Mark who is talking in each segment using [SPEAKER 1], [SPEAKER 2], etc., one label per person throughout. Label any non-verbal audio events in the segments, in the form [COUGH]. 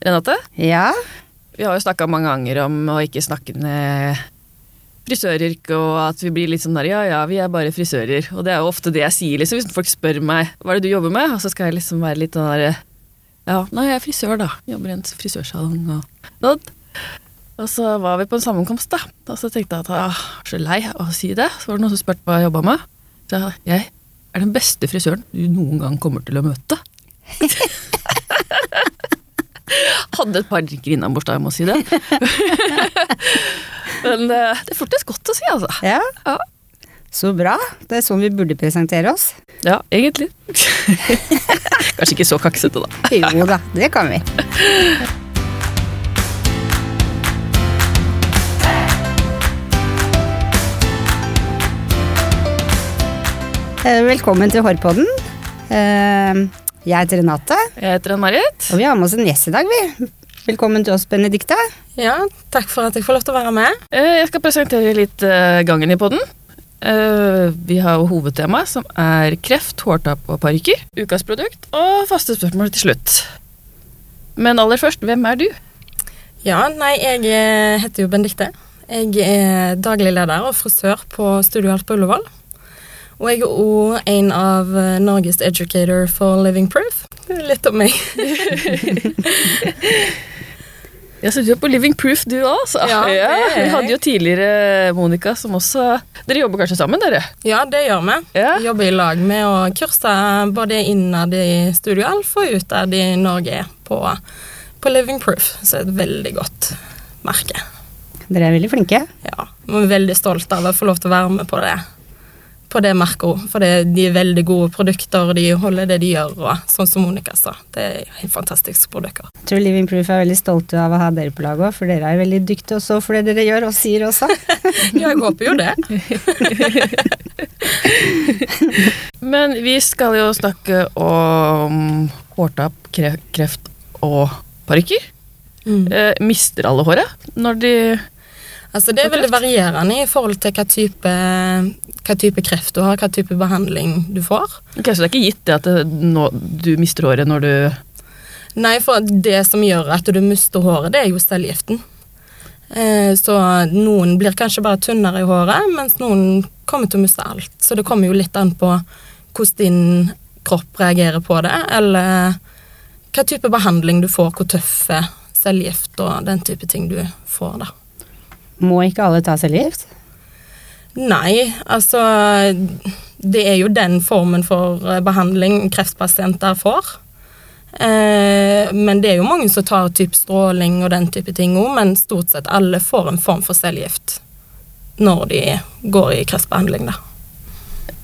[SPEAKER 1] Renate,
[SPEAKER 2] Ja,
[SPEAKER 1] vi har jo snakka mange ganger om å ikke snakke ned frisøryrket, og at vi blir litt sånn der ja ja, vi er bare frisører. Og det er jo ofte det jeg sier, liksom, hvis folk spør meg hva er det du jobber med, og så skal jeg liksom være litt sånn derre ja, nei, jeg er frisør, da. Jobber i en frisørsalong og sånn. Og så var vi på en sammenkomst, da. Og så tenkte jeg at jeg var så lei av å si det. Så var det noen som spurte hva jeg jobba med. Så jeg, jeg er den beste frisøren du noen gang kommer til å møte. [LAUGHS] Hadde et par drinker innan da, jeg må si det. [LAUGHS] Men det det føltes godt å si, altså.
[SPEAKER 2] ja.
[SPEAKER 1] Ja,
[SPEAKER 2] Så bra. Det er sånn vi burde presentere oss.
[SPEAKER 1] ja egentlig. [LAUGHS] Kanskje ikke så kaksete, da.
[SPEAKER 2] Jo da, det kan vi. Eh, Velkommen til Hårpodden. Jeg heter Renate,
[SPEAKER 1] Jeg heter Ann-Marit.
[SPEAKER 2] og vi har med oss en gjest i dag, vi. Velkommen til oss, Benedikte.
[SPEAKER 3] Ja, takk for at jeg får lov til å være med.
[SPEAKER 1] Eh, Jeg skal presentere litt eh, gangen i podden. Eh, Vi har jo hovedtema, som er kreft, hårtap og parykker. Ukas produkt og faste spørsmål til slutt. Men aller først, hvem er du?
[SPEAKER 3] Ja, nei, jeg heter jo Benedikte. Jeg er daglig leder og frisør på Studio Alt på Ullevål. Og jeg er òg en av eh, Norges educator for Living Proof. Litt om meg. [LAUGHS]
[SPEAKER 1] Ja, så du er på Living Proof, du òg, altså.
[SPEAKER 3] Ja, er
[SPEAKER 1] Vi hadde jo tidligere Monica, som også Dere jobber kanskje sammen, dere?
[SPEAKER 3] Ja, det gjør vi.
[SPEAKER 1] Ja.
[SPEAKER 3] Vi jobber i lag med å kurse både innad i Studio Alf og utad i Norge på, på Living Proof. Så det er et veldig godt merke.
[SPEAKER 2] Dere er veldig flinke.
[SPEAKER 3] Ja, vi er veldig stolte av å få lov til å være med på det, på det merket. For det, de er veldig gode produkter, og de holder det de gjør, og sånn som Monica sa. Det er helt fantastiske produkter.
[SPEAKER 2] Jeg tror Living Proof er veldig stolte av å ha dere på laget òg, for dere er veldig dyktige også for det dere gjør og sier også. [LAUGHS]
[SPEAKER 3] Ja, jeg håper jo det. [LAUGHS]
[SPEAKER 1] Men vi skal jo snakke om hårtap, kreft og parykker. Eh, mister alle håret når de
[SPEAKER 3] Altså, det er veldig varierende i forhold til hva type, hva type kreft du har, hva type behandling du får.
[SPEAKER 1] Ok, Så det er ikke gitt det at det, nå, du mister håret når du
[SPEAKER 3] Nei, for det som gjør at du mister håret, det er jo cellegiften. Eh, så noen blir kanskje bare tynnere i håret, mens noen kommer til å miste alt. Så det kommer jo litt an på hvordan din kropp reagerer på det, eller hva type behandling du får, hvor tøffe cellegift og den type ting du får, da.
[SPEAKER 2] Må ikke alle ta cellegift?
[SPEAKER 3] Nei, altså Det er jo den formen for eh, behandling kreftpasienter får. Eh, men det er jo mange som tar typ stråling og den type ting òg, men stort sett alle får en form for cellegift når de går i kreftbehandling, da.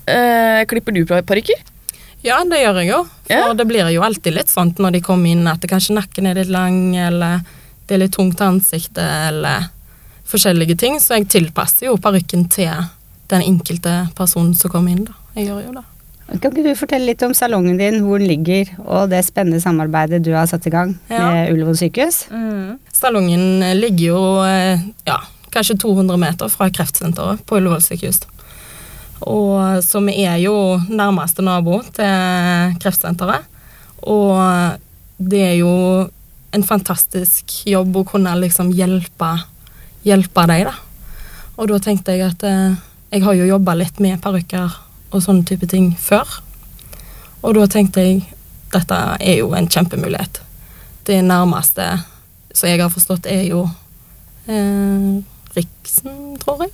[SPEAKER 1] eh, Klipper du parykker?
[SPEAKER 3] Ja, det gjør jeg jo. For
[SPEAKER 1] Ja.
[SPEAKER 3] det blir jo alltid litt sånt når de kommer inn at det kanskje nakken er litt lang, eller det er litt tungt ansiktet, eller forskjellige ting. Så jeg tilpasser jo parykken til den enkelte personen som kommer inn, da. Jeg gjør jo det.
[SPEAKER 2] Kan ikke du fortelle litt om salongen din, hvor den ligger, og det spennende samarbeidet du har satt i gang
[SPEAKER 3] Ja.
[SPEAKER 2] med Ullevål sykehus?
[SPEAKER 3] Salongen ligger jo eh, ja, kanskje 200 meter fra kreftsenteret på Ullevål sykehus. Og så vi er jo nærmeste nabo til kreftsenteret. Og det er jo en fantastisk jobb å kunne liksom hjelpe, hjelpe deg, da. Og da tenkte jeg at eh, jeg har jo jobba litt med parykker og sånne type ting før. Og da tenkte jeg dette er jo en kjempemulighet. Det nærmeste som jeg har forstått, er jo eh, Riksen, tror jeg.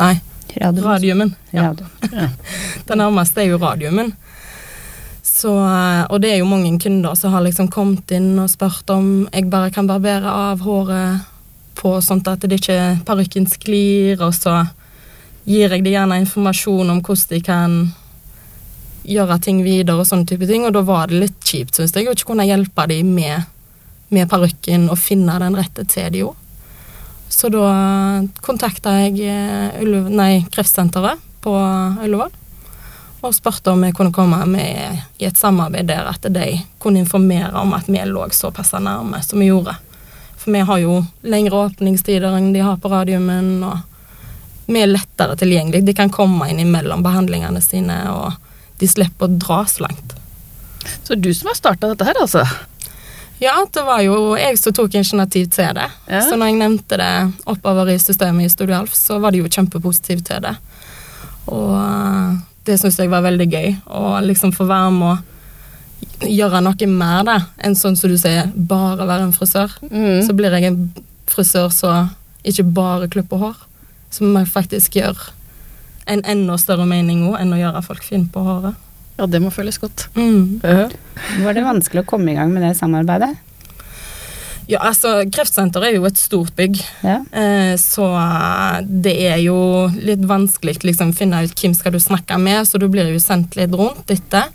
[SPEAKER 3] Nei,
[SPEAKER 2] Radio.
[SPEAKER 3] Radiumen. Ja.
[SPEAKER 2] Radio. [LAUGHS]
[SPEAKER 3] Det nærmeste er jo Radiumen. Så, eh, og det er jo mange kunder som har liksom kommet inn og spurt om jeg bare kan barbere av håret på sånt at det ikke parykken sklir, og så gir jeg dem gjerne informasjon om hvordan de kan gjøre ting videre og sånne type ting, og da var det litt kjipt, syns jeg, å ikke kunne hjelpe dem med, med parykken og finne den rette til de jo. Så da kontakta jeg eh, nei, Kreftsenteret på Ullevål og spurte om jeg kunne komme med i et samarbeid der at de kunne informere om at vi lå såpass nærme som vi gjorde. For vi har jo lengre åpningstider enn de har på Radiumen, og vi er lettere tilgjengelig. De kan komme inn imellom behandlingene sine, og de slipper å dra så langt.
[SPEAKER 1] Så du som har starta dette her, altså?
[SPEAKER 3] Ja, det var jo jeg som tok initiativ til det.
[SPEAKER 1] Ja.
[SPEAKER 3] Så når jeg nevnte det oppover i systemet i Studio Alf, så var de jo kjempepositive til det. Og eh, det syns jeg var veldig gøy. Å liksom få være med å gjøre noe mer da, enn sånn som du sier, bare være en frisør.
[SPEAKER 1] Mm.
[SPEAKER 3] Så blir jeg en frisør som ikke bare klipper hår, som faktisk gjør en enda større mening også, enn å gjøre folk fine på håret.
[SPEAKER 1] Ja, det må føles godt.
[SPEAKER 3] Mm.
[SPEAKER 2] Var det vanskelig å komme i gang med det samarbeidet?
[SPEAKER 3] Ja, altså, Kreftsenteret er jo et stort bygg.
[SPEAKER 2] Ja.
[SPEAKER 3] Eh, så det er jo litt vanskelig liksom finne ut hvem skal du snakke med, så du blir jo sendt litt rundt etter.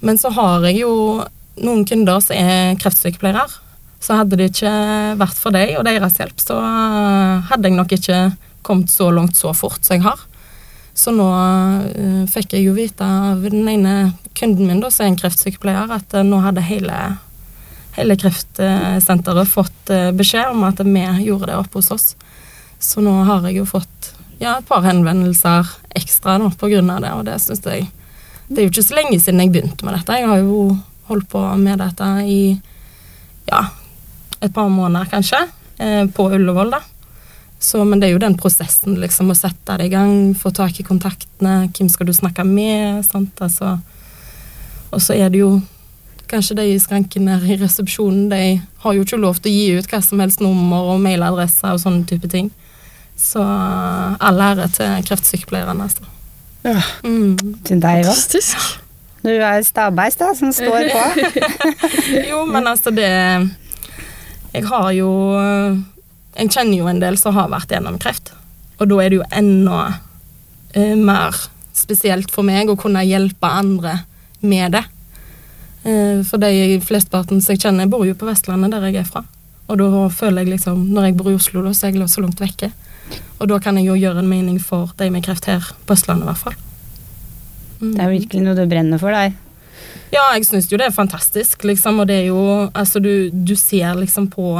[SPEAKER 3] Men så har jeg jo noen kunder som er kreftsykepleiere. Så hadde det ikke vært for deg og deres hjelp, så hadde jeg nok ikke kommet så langt så fort som jeg har. Så nå uh, fikk jeg jo vite av den ene kunden min, da, som er en kreftsykepleier, at uh, nå hadde hele hele kreftsenteret fått eh, beskjed om at vi gjorde det oppe hos oss. Så nå har jeg jo fått ja, et par henvendelser ekstra nå på grunn av det, og det syns jeg Det er jo ikke så lenge siden jeg begynte med dette. Jeg har jo holdt på med dette i ja, et par måneder, kanskje, eh, på Ullevål, da. Så, men det er jo den prosessen, liksom, å sette det i gang, få tak i kontaktene, hvem skal du snakke med, sant, altså. Og så er det jo Kanskje de i skranken her i resepsjonen, de har jo ikke lov til å gi ut hva som helst nummer og mailadresser og sånne type ting. Så all ære til kreftsykepleierne, altså.
[SPEAKER 1] Ja.
[SPEAKER 3] Mm.
[SPEAKER 2] Til deg òg.
[SPEAKER 1] Fantastisk.
[SPEAKER 2] Du er stabeis, da, som står på. [LAUGHS]
[SPEAKER 3] Jo, men altså, det Jeg har jo Jeg kjenner jo en del som har vært gjennom kreft, og da er det jo enda uh, mer spesielt for meg å kunne hjelpe andre med det. Uh, for de flesteparten som jeg kjenner, bor jo på Vestlandet, der jeg er fra. Og da føler jeg liksom, når jeg bor i Oslo, da, så er jeg så langt vekke. Og da kan jeg jo gjøre en mening for de med kreft her på Østlandet, i hvert fall. Mm.
[SPEAKER 2] Det er virkelig noe du brenner for deg.
[SPEAKER 3] Ja, jeg syns jo det er fantastisk, liksom, og det er jo Altså, du, du ser liksom på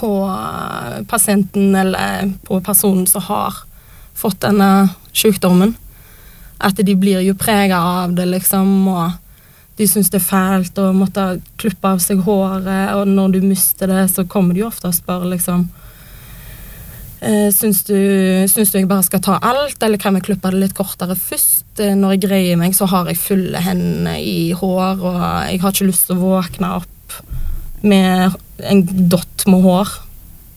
[SPEAKER 3] på eh, pasienten eller på personen som har fått denne sykdommen. At de blir jo prega av det, liksom, og de syns det er fælt å måtte klippe av seg håret, og når du mister det, så kommer de jo ofte og spør liksom Syns du, syns du jeg bare skal ta alt, eller kan vi klippe det litt kortere først? Eh, Når jeg greier meg, så har jeg fulle hender i hår, og jeg har ikke lyst til å våkne opp med en dott med hår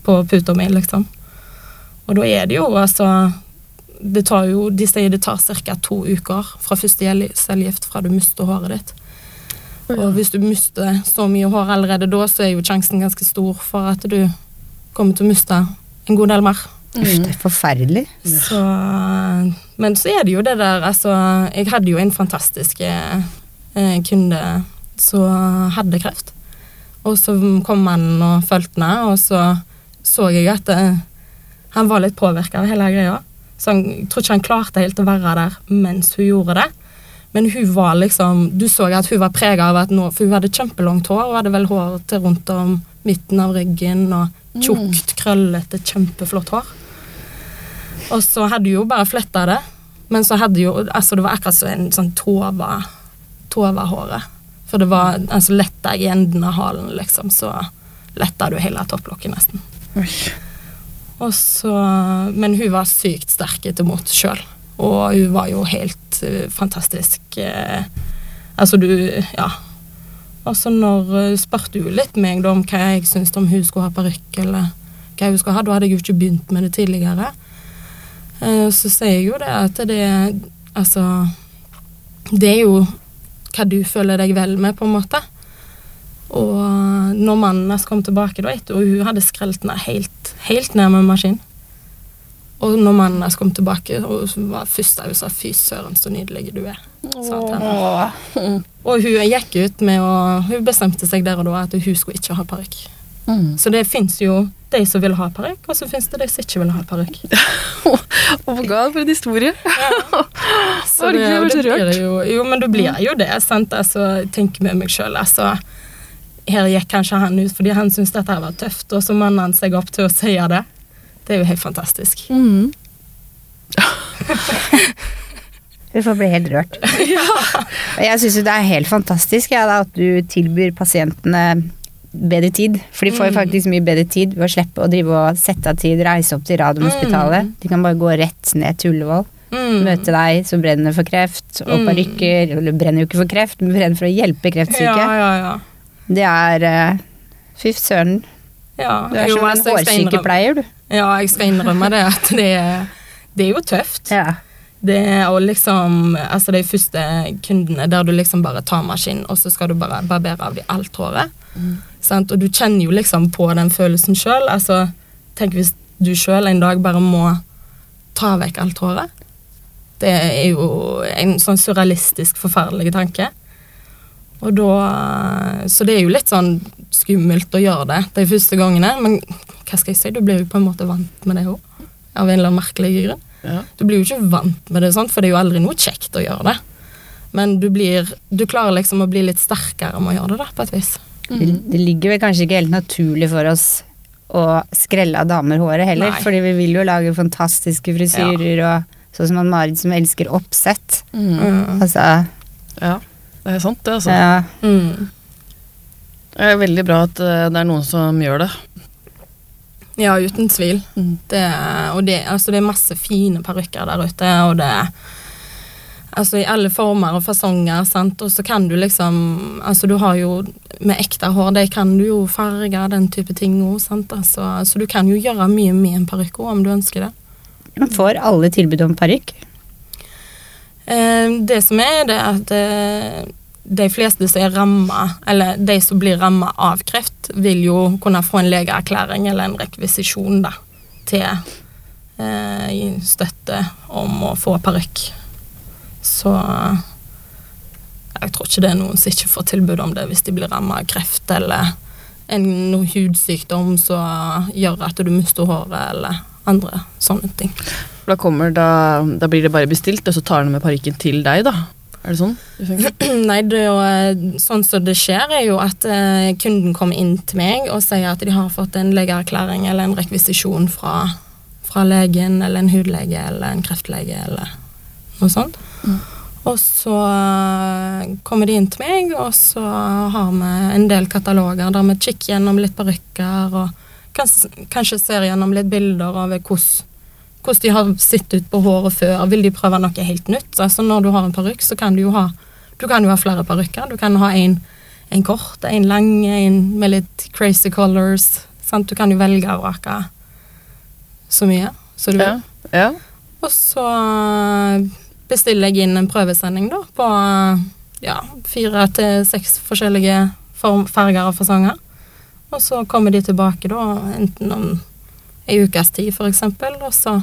[SPEAKER 3] på puta mi, liksom. Og da er det jo altså det tar jo, De sier det tar ca. to uker fra første cellegift fra du mister håret ditt. Og hvis du mister så mye hår allerede da, så er jo sjansen ganske stor for at du kommer til å miste en god del mer.
[SPEAKER 2] Uff, det er forferdelig.
[SPEAKER 3] Så, men så er det jo det der Altså, jeg hadde jo en fantastisk eh, kunde som hadde kreft. Og så kom han og fulgte med, og så så jeg at eh, han var litt påvirka av hele greia. Så han, jeg tror ikke han klarte helt å være der mens hun gjorde det. Men hun var liksom Du så at hun var prega av at nå For hun hadde kjempelangt hår, og hadde vel hår til rundt om midten av ryggen, og tjukt, krøllete, kjempeflott hår. Og så hadde hun jo bare fletta det, men så hadde jo Altså, det var akkurat som en sånn tova Tova-håret. For det var altså letta i enden av halen, liksom, så letta du hele topplokket, nesten. Og så, men hun var sykt sterk etter mot sjøl, og hun var jo helt uh, fantastisk. uh, altså, du Ja. Og så når uh, spurte hun litt meg da om hva jeg syntes om hun skulle ha parykk, eller hva hun skulle ha. Da hadde jeg jo ikke begynt med det tidligere. Eh, så sier jeg jo det at det Altså Det er jo hva du føler deg vel med, på en måte. Og når mannen hennes kom tilbake, da, og hun hadde skrelt ned helt, helt ned med maskin Og når mannen kom tilbake, og var først der hun sa 'fy søren, så nydelig du er'. Og hun gikk ut med å Hun bestemte seg der og da at hun skulle ikke ha parykk.
[SPEAKER 1] Mm.
[SPEAKER 3] Så det fins jo de som vil ha parykk, og så fins det de som ikke vil ha parykk. [LAUGHS]
[SPEAKER 1] Oh my god, for en historie. [LAUGHS]
[SPEAKER 3] Så
[SPEAKER 1] Herregud,
[SPEAKER 3] det,
[SPEAKER 1] så
[SPEAKER 3] det blir jo, jo, men du blir jo det, sant. Altså, jeg tenker med meg sjøl, altså. Her gikk kanskje han ut fordi han syntes dette var tøft, og så manner han seg opp til å si det. Det er jo helt fantastisk.
[SPEAKER 1] Mm. [LAUGHS]
[SPEAKER 2] Du får bli helt rørt. [LAUGHS] ja. jeg syns jo det er helt fantastisk ja, da, at du tilbyr pasientene bedre tid. For de får jo faktisk mye bedre tid ved å slippe å drive og sette av tid, reise opp til Radiumhospitalet. De kan bare gå rett ned til Ullevål,
[SPEAKER 3] Mm.
[SPEAKER 2] møte deg som brenner for kreft, og
[SPEAKER 3] Mm.
[SPEAKER 2] parykker Eller brenner jo ikke for kreft, men brenner for å hjelpe kreftsyke.
[SPEAKER 3] Ja, ja, ja.
[SPEAKER 2] Det er eh, Fy søren.
[SPEAKER 3] Ja.
[SPEAKER 2] Du er som en hårsykepleier, du.
[SPEAKER 3] Ja, jeg skal innrømme det at det det er jo tøft.
[SPEAKER 2] Ja.
[SPEAKER 3] Det å liksom Altså de første kundene der du liksom bare tar maskin, og så skal du bare barbere av de alt håret. Sant? Og du kjenner jo liksom på den følelsen sjøl. Altså, tenk hvis du sjøl en dag bare må ta vekk alt håret. Det er jo en sånn surrealistisk, forferdelig tanke. Og da Så det er jo litt sånn skummelt å gjøre det de første gangene, men hva skal jeg si, du blir jo på en måte vant med det òg. Av en eller annen merkelig grunn.
[SPEAKER 1] Ja.
[SPEAKER 3] Du blir jo ikke vant med det, sant? for det er jo aldri noe kjekt å gjøre det. Men du blir Du klarer liksom å bli litt sterkere med å gjøre det, da, på et vis.
[SPEAKER 2] Det, det ligger vel kanskje ikke helt naturlig for oss å skrelle av damer håret heller,
[SPEAKER 3] Nei.
[SPEAKER 2] fordi vi vil jo lage fantastiske frisyrer og sånn som Marit som elsker oppsett.
[SPEAKER 1] Mm.
[SPEAKER 3] Mm.
[SPEAKER 2] Altså,
[SPEAKER 1] Ja, det er sant det, altså.
[SPEAKER 2] ja.
[SPEAKER 3] Mm.
[SPEAKER 1] Det er veldig bra at eh, det er noen som gjør det.
[SPEAKER 3] Ja, uten tvil.
[SPEAKER 1] Mm.
[SPEAKER 3] Det, og det, altså, det er masse fine parykker der ute, og det Altså i alle former og fasonger, sant, og så kan du liksom Altså du har jo Med ekte hår, det kan du jo farge den type ting òg, sant, altså. Så du kan jo gjøre mye med en parykk òg, om du ønsker det.
[SPEAKER 2] Man får alle tilbud om parykk.
[SPEAKER 3] Eh, det som er, det er at eh, de fleste som er ramma, eller de som blir ramma av kreft, vil jo kunne få en legeerklæring eller en rekvisisjon da, til eh, støtte om å få parykk. Så jeg tror ikke det er noen som ikke får tilbud om det hvis de blir ramma av kreft eller en noen hudsykdom som gjør at du mister håret, eller andre sånne ting.
[SPEAKER 1] Da, kommer, da, da blir det bare bestilt, og så tar de med parykken til deg, da. Er det sånn? [CLEARS THROAT]
[SPEAKER 3] Nei, det jo, eh, sånn som det skjer, er jo at eh, kunden kommer inn til meg og sier at de har fått en legeerklæring eller en rekvisisjon fra, fra legen eller en hudlege eller en kreftlege eller noe sånt. Og så eh, kommer de inn til meg, og så har vi en del kataloger der vi kikker gjennom litt parykker og kanskje, kanskje ser gjennom litt bilder av hvordan hvordan de har sett ut på håret før. Vil de prøve noe helt nytt? Altså Når du har en parykk, så kan du jo ha Du kan jo ha flere parykker. Du kan ha en, en kort, en lang, en med litt crazy colors. Sant? Du kan jo velge og vrake så mye så du vil.
[SPEAKER 1] Ja. ja.
[SPEAKER 3] Og så eh, bestiller jeg inn en prøvesending da, på eh, ja, fire til seks forskjellige farger og fasonger. Og så kommer de tilbake da, enten om ei ukes tid, eksempel, og så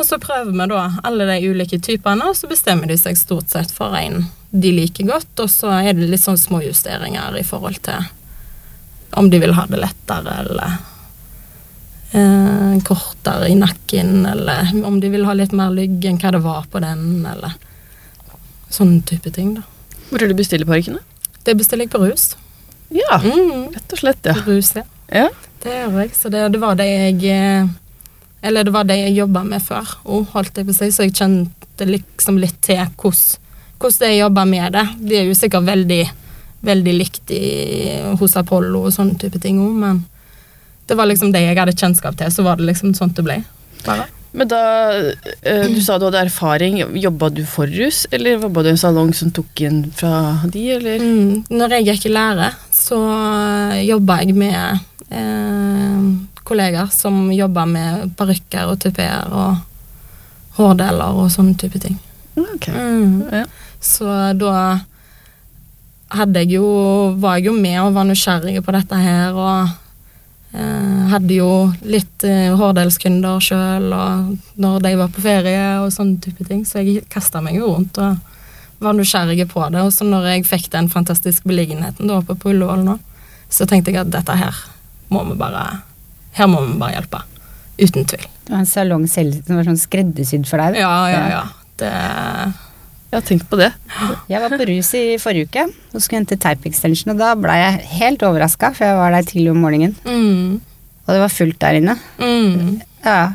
[SPEAKER 3] og så prøver vi da alle de ulike typene, og så bestemmer de seg stort sett for en de liker godt, og så er det litt sånn småjusteringer i forhold til om de vil ha det lettere, eller eh, kortere i nakken, eller om de vil ha litt mer lygg enn hva det var på den, eller sånne type ting, da.
[SPEAKER 1] Hvor er det du bestiller parykkene?
[SPEAKER 3] Det bestiller jeg på rus.
[SPEAKER 1] Ja,
[SPEAKER 3] Mm,
[SPEAKER 1] rett og slett, ja.
[SPEAKER 3] på rus, ja.
[SPEAKER 1] ja.
[SPEAKER 3] Det gjør jeg, så det, det var det jeg eh, Eller det var det jeg jobba med før, òg, holdt jeg på å si, så jeg kjente liksom litt til hvordan jeg jobba med det. Det er jo sikkert veldig, veldig likt i, hos Apollo og sånne type ting òg, men det var liksom det jeg hadde kjennskap til, så var det liksom sånn det ble. Bare.
[SPEAKER 1] Men da eh, Du sa du hadde erfaring. Jobba du for rus, eller jobba du i en salong som tok inn fra de, eller?
[SPEAKER 3] Mm, når jeg gikk i lære, så jobba jeg med eh, kollegaer som jobber med parykker og tupeer og hårdeler og sånne type ting.
[SPEAKER 1] Okay.
[SPEAKER 3] Mm.
[SPEAKER 1] Ja.
[SPEAKER 3] Så da hadde jeg jo, var jeg jo med og var nysgjerrig på dette her, og eh, hadde jo litt eh, hårdelskunder sjøl, og når de var på ferie og sånne type ting, så jeg kasta meg jo rundt og var nysgjerrig på det. Og så når jeg fikk den fantastiske beliggenheten da oppe på Ullevål nå, så tenkte jeg at dette her må vi bare Her må vi bare hjelpe. Uten tvil.
[SPEAKER 2] Det var en salong selv som var sånn skreddersydd for deg.
[SPEAKER 3] Ja, ja, ja. Det
[SPEAKER 1] Jeg har tenkt på det.
[SPEAKER 2] Jeg var på rus i forrige uke og skulle hente type extension, og da ble jeg helt overraska, for jeg var der tidlig om morgenen,
[SPEAKER 3] mm,
[SPEAKER 2] og det var fullt der inne.
[SPEAKER 3] mm.
[SPEAKER 2] Ja.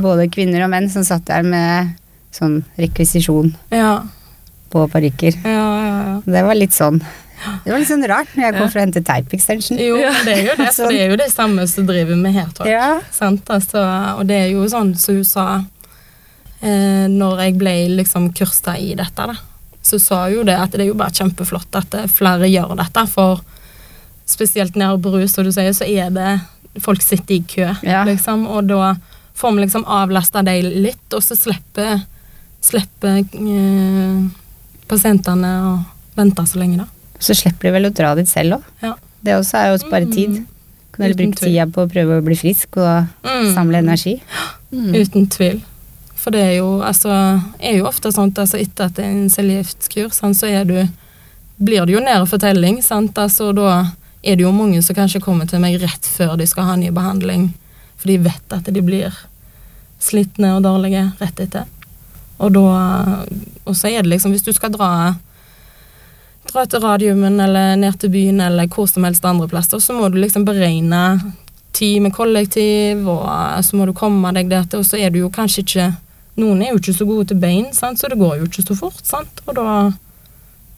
[SPEAKER 2] Både kvinner og menn som satt der med sånn rekvisisjon
[SPEAKER 3] Ja,
[SPEAKER 2] på parykker.
[SPEAKER 3] ja, ja. ja.
[SPEAKER 2] Det var litt sånn Det var litt sånn rart når jeg kom
[SPEAKER 1] Ja.
[SPEAKER 2] for å hente tape extension.
[SPEAKER 3] Jo, det er jo det, for det er jo det samme som driver med hairtalk.
[SPEAKER 2] Ja.
[SPEAKER 3] Sant? Altså, og det er jo sånn som hun sa eh, når jeg ble liksom kursa i dette, da. Så sa hun jo det at det er jo bare kjempeflott at flere gjør dette, for spesielt nede på rus, som du sier, så er det Folk sitter i kø,
[SPEAKER 2] Ja.
[SPEAKER 3] liksom, og da får vi liksom avlasta dem litt, og så slipper, slipper eh, pasientene og vente så lenge, da.
[SPEAKER 2] Så slipper du vel å dra dit selv òg.
[SPEAKER 3] Ja.
[SPEAKER 2] Det også er jo å spare tid. Kan heller bruke tida på å prøve å bli frisk og
[SPEAKER 3] Mm.
[SPEAKER 2] samle energi.
[SPEAKER 3] Uten tvil. For det er jo, altså, er jo ofte sånn altså, etter at en cellegiftkur, sant, så du, blir det jo nær fortelling. Sant? Altså, da er det jo mange som kanskje kommer til meg rett før de skal ha ny behandling, for de vet at de blir slitne og dårlige rett etter. Og da Og så er det liksom, hvis du skal dra dra til radiumen eller ned til byen eller hvor som helst andre plasser, så må du liksom beregne tid med kollektiv, og så må du komme deg der til, og så er du jo kanskje ikke Noen er jo ikke så gode til bein, sant? så det går jo ikke så fort, sant? og da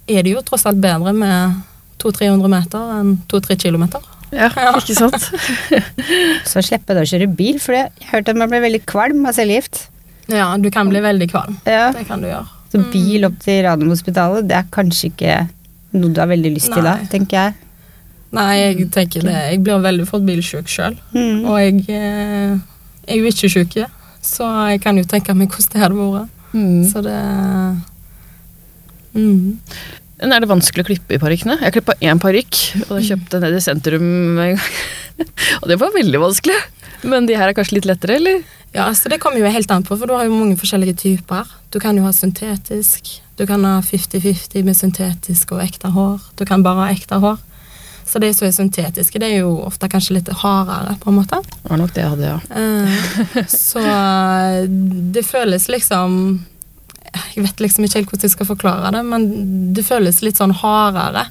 [SPEAKER 3] er det jo tross alt bedre med 200-300 meter enn 2-3 kilometer.
[SPEAKER 1] Ja, ikke sant? [LAUGHS] [LAUGHS]
[SPEAKER 2] Så slipper du å kjøre bil, for jeg hørte at man ble veldig kvalm av cellegift.
[SPEAKER 3] Ja, du kan bli veldig kvalm.
[SPEAKER 2] Ja.
[SPEAKER 3] Det kan du gjøre.
[SPEAKER 2] Så bil opp til Radiumhospitalet, det er kanskje ikke noe du har veldig lyst til da, tenker jeg.
[SPEAKER 3] Nei, jeg tenker det. Jeg blir veldig fort bilsjuk sjøl,
[SPEAKER 2] Mm.
[SPEAKER 3] og jeg jeg er jo ikke sjuk, så jeg kan jo tenke meg hvordan det hadde vært.
[SPEAKER 1] Mm.
[SPEAKER 3] Så det mm.
[SPEAKER 1] Er det vanskelig å klippe i parykkene? Jeg klippa én parykk, og da kjøpte jeg ned i sentrum en gang. [LAUGHS] og det var veldig vanskelig. Men de her er kanskje litt lettere, eller?
[SPEAKER 3] Ja, så det kommer jo helt an på, for du har jo mange forskjellige typer. Du kan jo ha syntetisk, du kan ha 50-50 med syntetisk og ekte hår. Du kan bare ha ekte hår. Så det som er syntetiske, det er jo ofte kanskje litt hardere, på en måte.
[SPEAKER 1] Det var nok det jeg hadde, ja.
[SPEAKER 3] Eh, så eh, det føles liksom Jeg vet liksom ikke helt hvordan jeg skal forklare det, men det føles litt sånn hardere.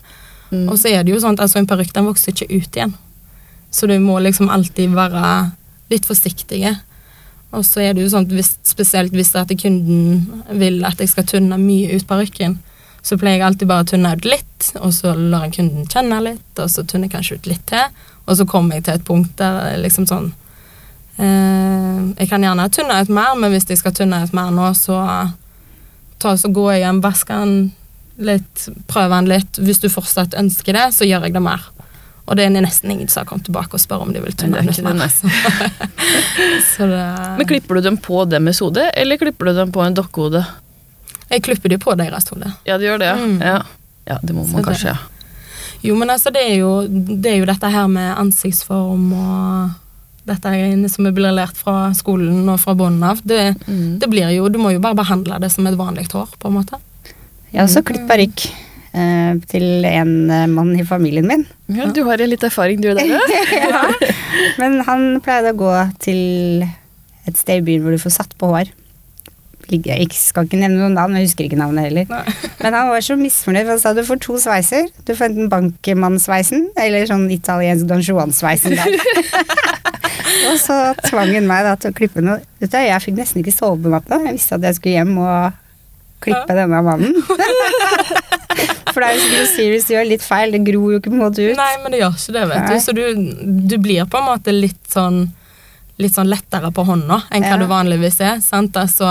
[SPEAKER 1] Mm.
[SPEAKER 3] Og så er det jo sånn at altså, en parykk den vokser ikke ut igjen. Så du må liksom alltid være litt forsiktige. Og så er det jo sånn at spesielt hvis det er at kunden vil at jeg skal tynne mye ut parykken, så pleier jeg alltid bare å tynne ut litt, og så lar jeg kunden kjenne litt, og så tynner jeg kanskje ut litt til, og så kommer jeg til et punkt der er liksom sånn eh, Jeg kan gjerne tynne ut mer, men hvis jeg skal tynne ut mer nå, så ta, så går jeg hjem, vasker den litt, prøver den litt. Hvis du fortsatt ønsker det, så gjør jeg det mer. Og det er nesten ingen som har kommet tilbake og spør om de vil den ut
[SPEAKER 1] er
[SPEAKER 3] mer. [LAUGHS]
[SPEAKER 1] Men klipper du dem på deres hode, eller klipper du dem på en dokkehode?
[SPEAKER 3] Jeg klipper dem på deres hode.
[SPEAKER 1] Ja, de gjør det, ja.
[SPEAKER 3] Mm.
[SPEAKER 1] ja. Ja, det må man
[SPEAKER 3] Så
[SPEAKER 1] kanskje, ja.
[SPEAKER 3] Jo, men altså, det er jo, det er jo dette her med ansiktsform og dette greiene som vi blir lært fra skolen og fra bunnen av. Det,
[SPEAKER 1] Mm.
[SPEAKER 3] det blir jo, Du må jo bare behandle det som et vanlig hår, på en måte.
[SPEAKER 2] Jeg så også klippet parykk til en eh, mann i familien min.
[SPEAKER 1] ja. Du har litt erfaring, du der. [LAUGHS] ja.
[SPEAKER 2] Men han pleide å gå til et sted i byen hvor du får satt på hår. Jeg skal ikke nevne noen navn, jeg husker ikke navnet heller. [LAUGHS] Men han var så misfornøyd, for han sa du får to sveiser. Du får enten bankmannsveisen eller sånn italiensk Don Juan-sveisen der. [LAUGHS] og så tvang hun meg da til å klippe noe. Vet du, jeg fikk nesten ikke sove på natta. Jeg visste at jeg skulle hjem og klippe denne mannen. [LAUGHS] for det er jo som du sier, hvis du gjør litt feil, det gror jo ikke på en måte ut.
[SPEAKER 3] Nei, men det gjør ikke det, vet
[SPEAKER 2] Nei.
[SPEAKER 3] du. Så du, du blir på en måte litt sånn Litt sånn lettere på hånda enn hva
[SPEAKER 2] Ja.
[SPEAKER 3] du vanligvis er. sant? Altså,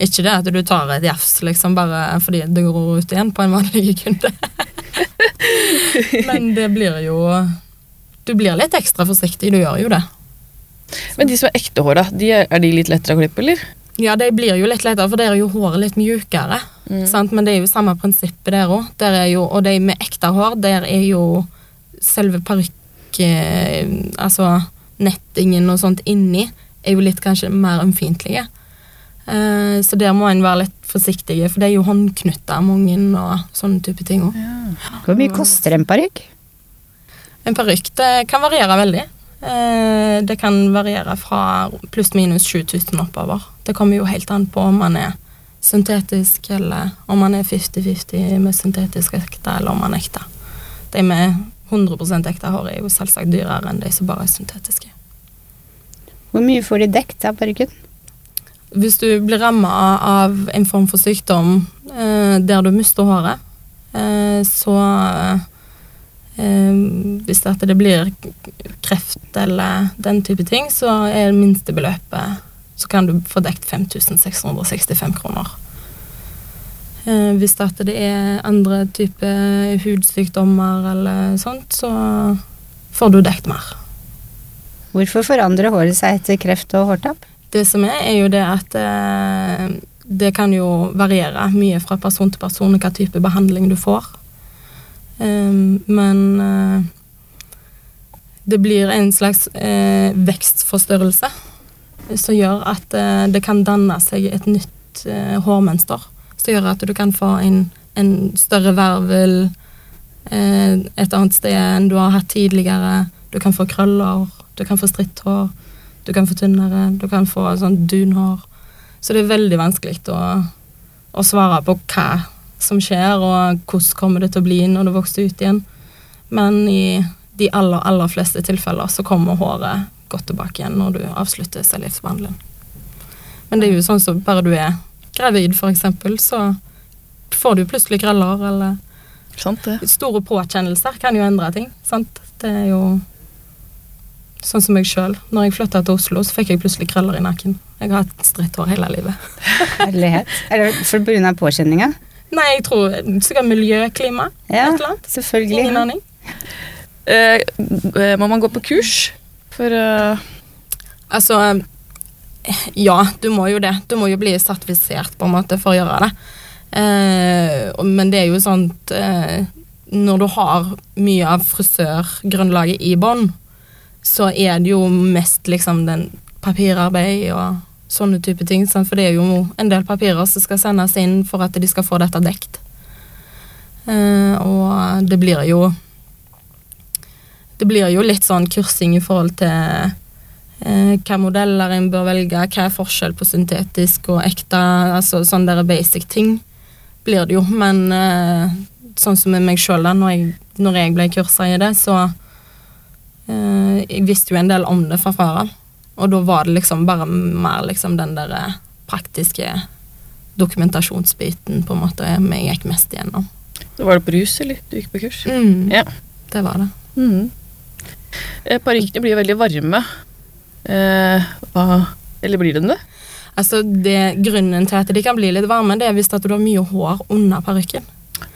[SPEAKER 3] ikke det at du tar et jafs liksom bare fordi det gror ut igjen på en vanlig kunde. [LAUGHS] Men det blir jo Du blir litt ekstra forsiktig, du gjør jo det.
[SPEAKER 1] Men de som er ekte hår, da, de er, er de litt lettere å klippe, eller?
[SPEAKER 3] Ja, det blir jo litt lettere, for der er jo håret litt mjukere. Sant? Men det er jo samme prinsippet der òg. Og de med ekte hår, der er jo selve parykk... eh, Altså nettingen og sånt inni er jo litt kanskje mer ømfintlige. Eh, så der må en være litt forsiktig, for det er jo håndknytter mange og sånne type ting òg.
[SPEAKER 2] Hvor mye koster en parykk?
[SPEAKER 3] En parykk det kan variere veldig. Eh, det kan variere fra pluss-minus 7000 oppover. Det kommer jo helt an på om man er syntetisk, eller om man er 50-50 med syntetisk ekte, eller om man er ekte. De med 100% ekte hår er jo selvsagt dyrere enn de som bare er syntetiske.
[SPEAKER 2] Hvor mye får de dekt av parykken?
[SPEAKER 3] hvis du blir ramma av en form for sykdom eh, der du mister håret, eh, så Hvis det, det blir kreft eller den type ting, så er minstebeløpet Så kan du få dekt 5665 kroner. Eh, hvis det, det er andre typer hudsykdommer eller sånt, så får du dekt mer.
[SPEAKER 2] Hvorfor forandrer håret seg etter kreft og hårtap?
[SPEAKER 3] Det som er, er jo det at eh, det kan jo variere mye fra person til person hva type behandling du får. Um, men uh, det blir en slags uh, vekstforstørrelse som gjør at uh, det kan danne seg et nytt hårmønster. Som gjør at du kan få en, en større vervel et annet sted enn du har hatt tidligere. Du kan få krøller, du kan få stritthår, du kan få tynnere, du kan få sånn dunhår. Så det er veldig vanskelig å, å svare på hva som skjer, og hvordan kommer det til å bli når det vokser ut igjen. Men i de aller, aller fleste tilfeller så kommer håret godt tilbake igjen når du avslutter cellegiftbehandling. Men det er jo sånn som bare du er gravid, eksempel, så får du plutselig krøller, eller
[SPEAKER 1] sant, ja.
[SPEAKER 3] Store påkjennelser kan jo endre ting. Sant? Det er jo sånn som meg sjøl. Når jeg flytta til Oslo, så fikk jeg plutselig krøller i nakken. Jeg har hatt stritt hår hele livet.
[SPEAKER 2] Herlighet. Er det for pga. påkjenninga?
[SPEAKER 3] Nei, jeg tror sikkert miljø, klima,
[SPEAKER 2] ja,
[SPEAKER 3] et eller annet.
[SPEAKER 2] Selvfølgelig.
[SPEAKER 3] Ingen aning.
[SPEAKER 1] Uh, må man gå på kurs for uh...
[SPEAKER 3] Altså Ja, du må jo det. Du må jo bli sertifisert på en måte for å gjøre det. Uh, men det er jo eh, Når du har mye av frisørgrunnlaget i bånn, så er det jo mest liksom den papirarbeid og sånne type ting. Sant? For det er jo en del papirer som skal sendes inn for at de skal få dette dekt. Uh, og det blir jo Det blir jo litt sånn kursing i forhold til uh, hva modeller en bør velge, hva er forskjell på syntetisk og ekte, altså sånne der basic ting blir det jo. Men uh, sånn som med meg sjøl, da, når jeg, når jeg ble kursa i det, så Jeg visste jo en del om det fra før av. Og da var det liksom bare mer liksom den der eh, praktiske dokumentasjonsbiten på en måte vi gikk mest igjennom.
[SPEAKER 1] Da var det brus, rus, eller? Du gikk på kurs?
[SPEAKER 3] Mm,
[SPEAKER 1] ja.
[SPEAKER 3] Det var det.
[SPEAKER 1] Mm. Eh, Parykkene blir veldig varme. Eh, hva Eller blir de det?
[SPEAKER 3] Altså, det, Grunnen til at de kan bli litt varme, det er hvis at du har mye hår under parykken.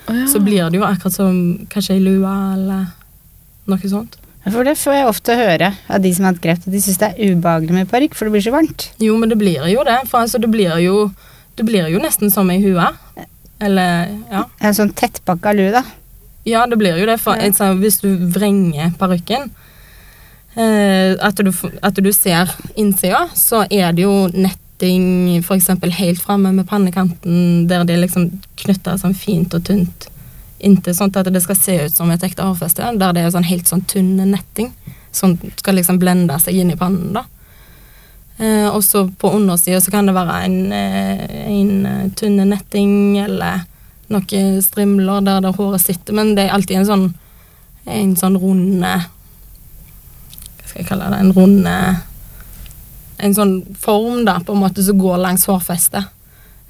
[SPEAKER 1] Oh, ja.
[SPEAKER 3] Så blir det jo akkurat som kanskje ei lue eller noe sånt.
[SPEAKER 2] For det får jeg ofte høre av de som har hatt kreft, at de syns det er ubehagelig med parykk, for det blir så varmt.
[SPEAKER 3] Jo, men det blir jo det. For altså, det blir jo, det blir jo nesten som ei hue. Eller, ja.
[SPEAKER 2] En sånn tettpakka lue, da.
[SPEAKER 3] Ja, det blir jo det. For altså, hvis du vrenger parykken, eh, at, at, du ser innsida, så er det jo netting f.eks. helt framme med pannekanten, der det liksom knytter sånn fint og tynt inntil sånn at det skal se ut som et ekte hårfeste, der det er sånn helt sånn tynn netting som skal liksom blende seg inn i pannen. da. Eh, og så på undersida så kan det være en, eh, en eh, tynn netting eller noen strimler der det håret sitter, men det er alltid en sånn en sånn runde Hva skal jeg kalle det? En runde En sånn form, da, på en måte, som går langs hårfestet.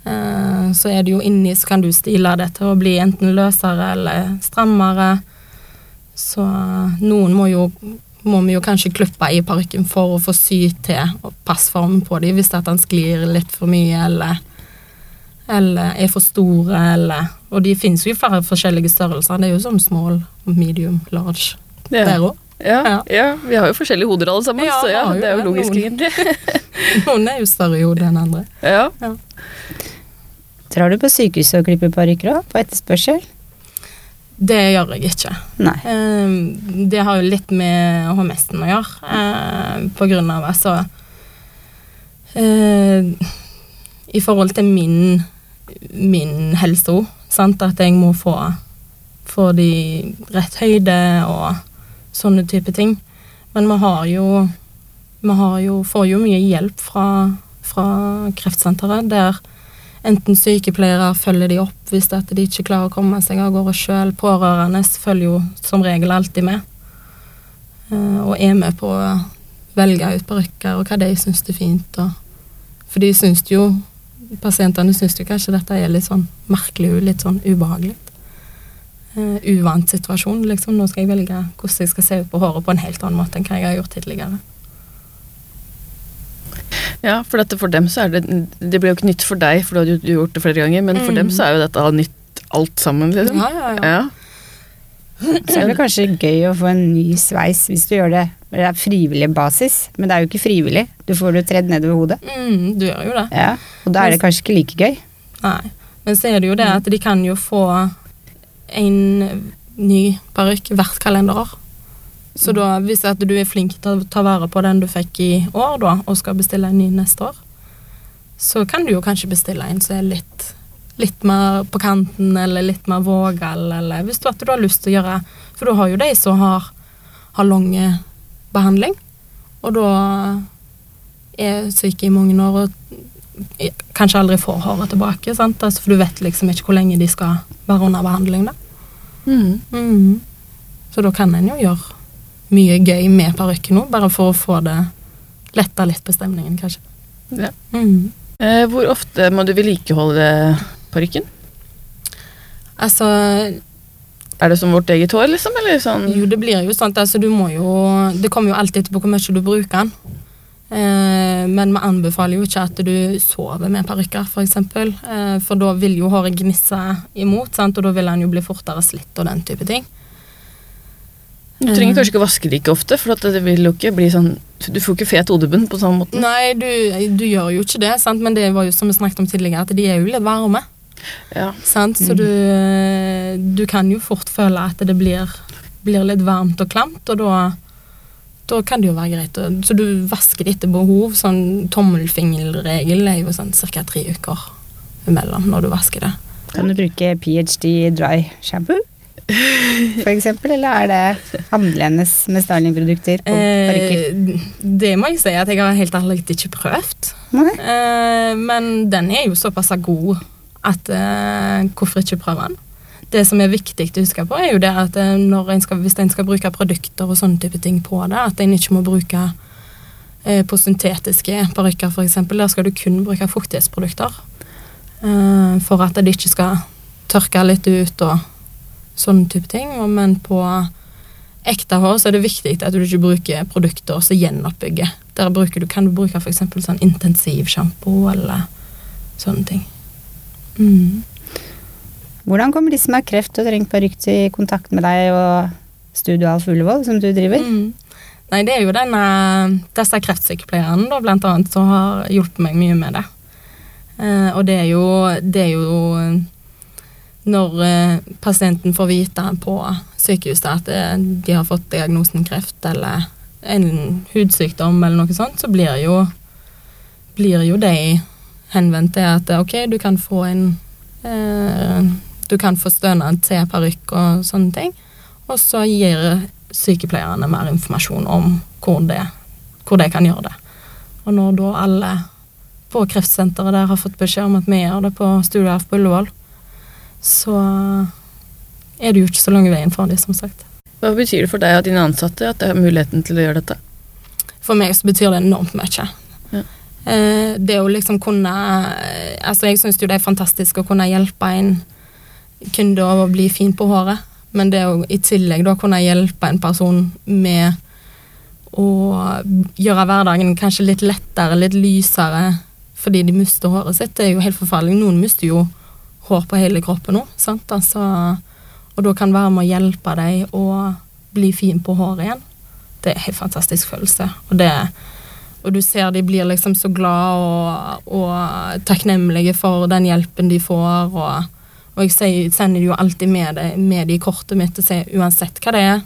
[SPEAKER 3] Eh, så er det jo inni så kan du stile det til å bli enten løsere eller strammere. Så noen må jo må vi jo kanskje klippe i parykken for å få sy til passformen på dem hvis at den sklir litt for mye eller, eller er for store eller Og de fins jo i flere forskjellige størrelser. Det er jo som small, medium, large
[SPEAKER 1] ja.
[SPEAKER 3] der òg.
[SPEAKER 1] Ja, ja. ja, vi har jo forskjellige hoder alle sammen, ja, så ja, det er jo logisk, egentlig. [LAUGHS]
[SPEAKER 3] noen er jo større i hodet enn andre.
[SPEAKER 1] Ja.
[SPEAKER 2] Drar du på sykehuset og klipper parykker òg, på etterspørsel?
[SPEAKER 3] Det gjør jeg ikke.
[SPEAKER 2] Nei.
[SPEAKER 3] Uh, det har jo litt med HMS-en å gjøre, uh, på grunn av altså I forhold til min, min helse òg, at jeg må få, få de rett høyde og sånne type ting. Men vi har jo Vi har jo, får jo mye hjelp fra, fra kreftsenteret, der enten sykepleiere følger de opp hvis de ikke klarer å komme seg av gårde sjøl. Pårørende følger jo som regel alltid med. Eh, og er med på å velge ut parykker og hva de syns er fint, For de syns jo Pasientene syns jo kanskje dette er litt sånn merkelig, litt sånn ubehagelig. Uh, uvant situasjon, liksom. Nå skal jeg velge hvordan jeg skal se ut på håret på en helt annen måte enn hva jeg har gjort tidligere.
[SPEAKER 1] Ja, for dette for dem så er det Det blir jo ikke nytt for deg, for du har gjort det flere ganger, men for
[SPEAKER 3] Mm.
[SPEAKER 1] dem så er jo dette nytt alt sammen, liksom.
[SPEAKER 3] Ja, ja, ja.
[SPEAKER 1] Ja.
[SPEAKER 2] Så er det kanskje gøy å få en ny sveis hvis du gjør det det er frivillig basis, men det er jo ikke frivillig. Du får det tredd nedover hodet.
[SPEAKER 3] Mm, du gjør jo det.
[SPEAKER 2] Ja, og da er det kanskje ikke like gøy.
[SPEAKER 3] Nei. Men så er det jo det at de kan jo få en ny parykk hvert kalenderår. Så da, hvis at du er flink til å ta vare på den du fikk i år, da, og skal bestille en ny neste år, så kan du jo kanskje bestille en som er litt, litt mer på kanten, eller litt mer vågal, eller hvis du, du har lyst til å gjøre For du har jo de som har, har lange behandling, og da er syke i mange år og kanskje aldri får håret tilbake, sant? Altså, for du vet liksom ikke hvor lenge de skal være under behandling. Da.
[SPEAKER 1] Mm.
[SPEAKER 3] Mm. Så da kan en jo gjøre mye gøy med parykken nå, bare for å få det letta litt på stemningen, kanskje.
[SPEAKER 1] Ja.
[SPEAKER 3] Mm.
[SPEAKER 1] Eh, hvor ofte må du vedlikeholde parykken?
[SPEAKER 3] Altså,
[SPEAKER 1] Er det som vårt eget hår, liksom? Eller sånn
[SPEAKER 3] jo, det blir jo sånn altså, du må jo Det kommer jo alltid på hvor mye du bruker den. Eh, men vi anbefaler jo ikke at du sover med parykker, f.eks. For, eh, for da vil jo håret gnisse imot, sant? og da vil den jo bli fortere slitt og den type ting.
[SPEAKER 1] Du trenger kanskje ikke å vaske like ofte, for at det vil jo ikke bli sånn Du får ikke fet hodebunn på samme måte.
[SPEAKER 3] Nei, du, du gjør jo ikke det, sant? men det var jo som vi snakket om tidligere, at de er jo litt varme.
[SPEAKER 1] Ja.
[SPEAKER 3] Sant? Så du, du kan jo fort føle at det blir, blir litt varmt og klamt, og da, da kan det jo være greit. Så du vasker det etter behov. Sånn tommelfingerregel er jo sånn ca. tre uker imellom når du vasker det.
[SPEAKER 2] Kan du bruke PhD dry shampoo? Eksempel, eller er det annerledes med stylingprodukter på parykker?
[SPEAKER 3] Eh, det må jeg si at jeg har helt ærlig ikke prøvd. Eh, men den er jo såpass god at eh, hvorfor ikke prøve den? Det som er viktig å huske på, er jo det at eh, en skal, hvis en skal bruke produkter og sånne type ting på det, at en ikke må bruke eh, på syntetiske parykker f.eks. Der skal du kun bruke fuktighetsprodukter. Eh, for at det ikke skal tørke litt ut og sånne type ting. Men på ekte hår så er det viktig at du ikke bruker produkter som gjenoppbygger. Der bruker du, kan du bruke f.eks. sånn intensivsjampo eller sånne ting. Mm.
[SPEAKER 2] Hvordan kommer de som har kreft og trenger parykk i kontakt med deg og Studio Alf Ullevål, som du driver?
[SPEAKER 3] Mm. Nei, det er jo denne, disse kreftsykepleierne da, blant annet, som har hjulpet meg mye med det. Eh, og det er jo, det er jo når eh, pasienten får vite på sykehuset at eh, de har fått diagnosen kreft eller en hudsykdom eller noe sånt, så blir jo, blir jo de henvendt til at ok, du kan få en eh, Du kan få stønad til parykk og sånne ting. Og så gir sykepleierne mer informasjon om hvor, det, hvor de kan gjøre det. Og når da alle på kreftsenteret der har fått beskjed om at vi gjør det på Studio F på Ullevål, så er det jo ikke så lang veien fra dem, som sagt.
[SPEAKER 1] Hva betyr det for deg og dine ansatte at det er muligheten til å gjøre dette?
[SPEAKER 3] For meg så betyr det enormt mye.
[SPEAKER 1] Ja.
[SPEAKER 3] Eh, det å liksom kunne eh, Altså, jeg syns jo det er fantastisk å kunne hjelpe en kunde å bli fin på håret, men det å i tillegg da kunne hjelpe en person med å gjøre hverdagen kanskje litt lettere, litt lysere, fordi de mister håret sitt, det er jo helt forferdelig. Noen mister jo hår på hele kroppen sant, altså, og da kan være med å hjelpe deg å bli fin på håret igjen. Det er en helt fantastisk følelse. Og, det, og du ser de blir liksom så glad og, og takknemlige for den hjelpen de får. Og, og jeg sier, sender jo alltid med det med det i kortet mitt og sier uansett hva det er,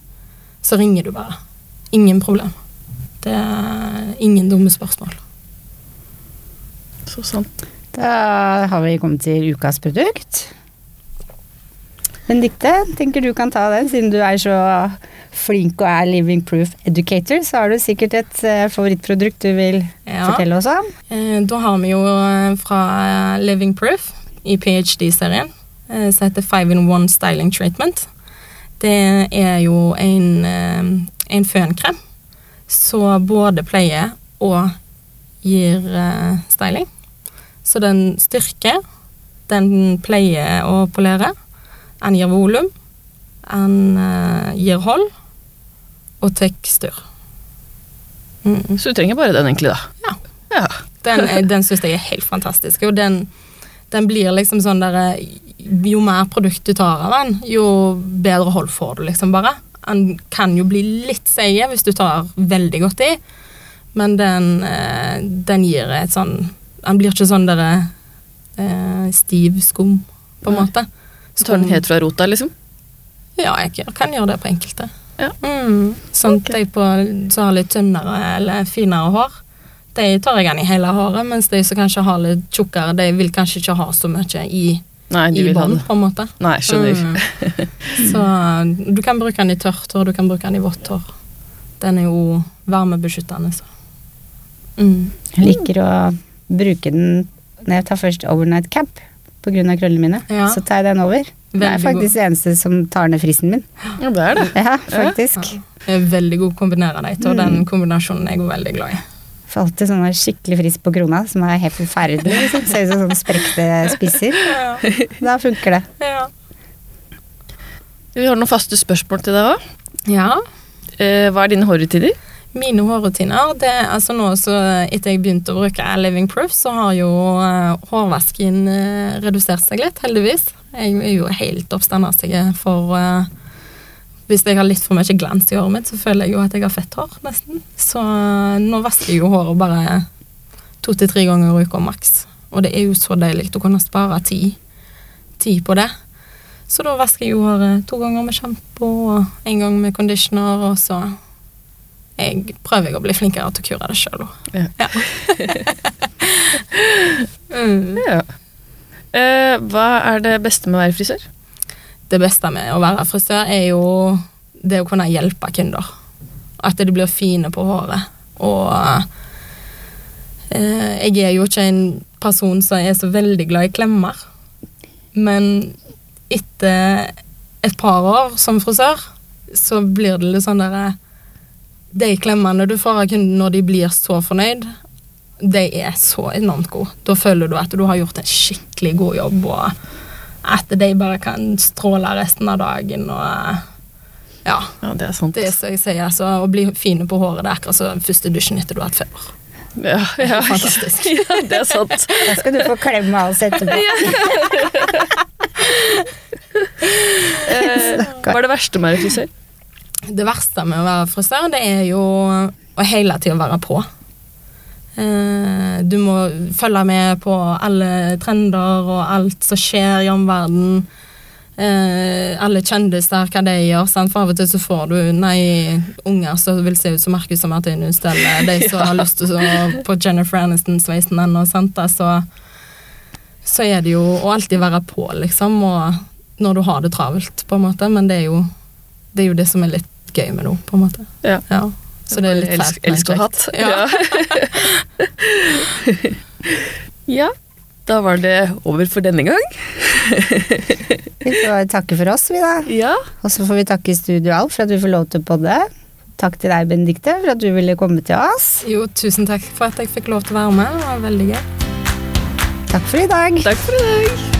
[SPEAKER 3] så ringer du bare. Ingen problem. Det er ingen dumme spørsmål.
[SPEAKER 1] Så sant.
[SPEAKER 2] Da har vi kommet til ukas produkt. Benedicte, tenker du kan ta den, siden du er så flink og er living proof educator, så har du sikkert et eh, favorittprodukt du vil
[SPEAKER 3] Ja.
[SPEAKER 2] fortelle oss om.
[SPEAKER 3] Eh, Da har vi jo eh, fra Living Proof i PhD-serien, som heter Five in One Styling Treatment. Det er jo en, en fønkrem som både pleier og gir styling. Så den styrker, den pleier å polere, den gir volum, den eh, gir hold og tekstur. Mm.
[SPEAKER 1] Så du trenger bare den, egentlig, da.
[SPEAKER 3] Ja.
[SPEAKER 1] Ja.
[SPEAKER 3] Den, er- [LAUGHS] den syns jeg er helt fantastisk. Og den, den blir liksom sånn der Jo mer produkt du tar av den, jo bedre hold får du, liksom, bare. Den kan jo bli litt seig hvis du tar veldig godt i, men den, eh, den gir et sånn Den blir ikke sånn derre eh, stiv skum, på en
[SPEAKER 1] Nei.
[SPEAKER 3] måte.
[SPEAKER 1] Så tar den helt fra rota, liksom.
[SPEAKER 3] Ja, jeg kan gjøre det på enkelte.
[SPEAKER 1] Ja.
[SPEAKER 3] Mm. Sånn
[SPEAKER 1] okay.
[SPEAKER 3] de på, som har litt tynnere eller finere hår, de tar jeg den i hele håret, mens de som kanskje har litt tjukkere, de vil kanskje ikke ha så mye i,
[SPEAKER 1] Nei,
[SPEAKER 3] i bånd, på en måte.
[SPEAKER 1] Nei, skjønner.
[SPEAKER 3] Mm. Så du kan bruke den i tørt hår, du kan bruke den i vått hår. Den er jo varmebeskyttende, så. Mm.
[SPEAKER 2] Jeg liker å bruke den når jeg tar først overnight cap på grunn av krøllene mine.
[SPEAKER 3] Ja.
[SPEAKER 2] Så tar jeg den over. Det er
[SPEAKER 3] Veldig
[SPEAKER 2] faktisk det eneste som tar ned fristen min.
[SPEAKER 1] Ja, det er det.
[SPEAKER 2] Ja, faktisk.
[SPEAKER 3] Det er veldig god å kombinere de to,
[SPEAKER 2] Mm.
[SPEAKER 3] den kombinasjonen er jeg veldig glad i.
[SPEAKER 2] Får alltid sånn skikkelig frist på krona, som er helt forferdelig. Liksom. Ser ut som sånne sprekte spisser.
[SPEAKER 3] Ja.
[SPEAKER 2] Da funker det.
[SPEAKER 3] Ja.
[SPEAKER 1] Vi har noen faste spørsmål til deg òg.
[SPEAKER 3] ja.
[SPEAKER 1] Eh, hva er dine hårrutiner?
[SPEAKER 3] Mine hårrutiner det er altså nå så Etter jeg begynte å bruke Living Proof, så har jo eh, hårvasken eh, redusert seg litt, heldigvis. Jeg er jo helt oppstandersig, for uh, Hvis jeg har litt for mye glans i håret mitt, så føler jeg jo at jeg har fett hår, nesten. Så nå vasker jeg jo håret bare to til tre ganger i uka maks. Og det er jo så deilig å kunne spare tid, tid på det. Så da vasker jeg jo håret to ganger med sjampo og en gang med conditioner, og så jeg prøver jeg å bli flinkere til å kure det sjøl òg.
[SPEAKER 1] Ja. [LAUGHS]
[SPEAKER 3] mm.
[SPEAKER 1] Ja. Eh, hva er det beste med å være frisør?
[SPEAKER 3] Det beste med å være frisør er jo det å kunne hjelpe kunder. At de blir fine på håret. Og eh, jeg er jo ikke en person som er så veldig glad i klemmer. Men etter et par år som frisør, så blir det litt sånn derre De klemmene du får av kunden når de blir så fornøyd, de er så enormt gode. Da føler du at du har gjort en skikkelig god jobb, og at de bare kan stråle resten av dagen. og ja,
[SPEAKER 1] Ja, det er sant.
[SPEAKER 3] det er så jeg sier, altså, Å bli fine på håret det er akkurat som første dusjen etter du har hatt feber.
[SPEAKER 1] Ja, ja, [LAUGHS]
[SPEAKER 3] Fantastisk. [LAUGHS]
[SPEAKER 1] ja, det er sant.
[SPEAKER 2] Da skal du få klemme av oss etterpå. [LAUGHS]
[SPEAKER 1] Eh, hva er det verste med å være frisør?
[SPEAKER 3] Det verste med å være frisør, det er jo å hele tida være på. Eh, Du må følge med på alle trender og alt som skjer i omverdenen. Eh, alle kjendiser, hva de gjør. Sant? For av og til så får du nei, unger som vil se ut som Marcus og Martinus, [LAUGHS] eller de som har lyst til å på Jennifer Aniston-sveisen ennå. Altså, så er det jo å alltid være på, liksom, og når du har det travelt, på en måte. Men det er jo det, er jo det som er litt gøy med det, på en måte.
[SPEAKER 1] Ja.
[SPEAKER 3] Så det er litt fælt,
[SPEAKER 1] elsk og hatt.
[SPEAKER 3] Ja.
[SPEAKER 1] Ja. [LAUGHS] ja, da var det over for denne gang. [LAUGHS]
[SPEAKER 2] Vi får takke for oss, vi da.
[SPEAKER 1] Ja,
[SPEAKER 2] Og så får vi takke Studio Alf for at vi får lov til å podde. Takk til deg, Benedikte, for at du ville komme til oss.
[SPEAKER 3] Jo, tusen takk for at jeg fikk lov til å være med. Det var veldig gøy.
[SPEAKER 2] Takk for i dag.
[SPEAKER 1] takk for i dag.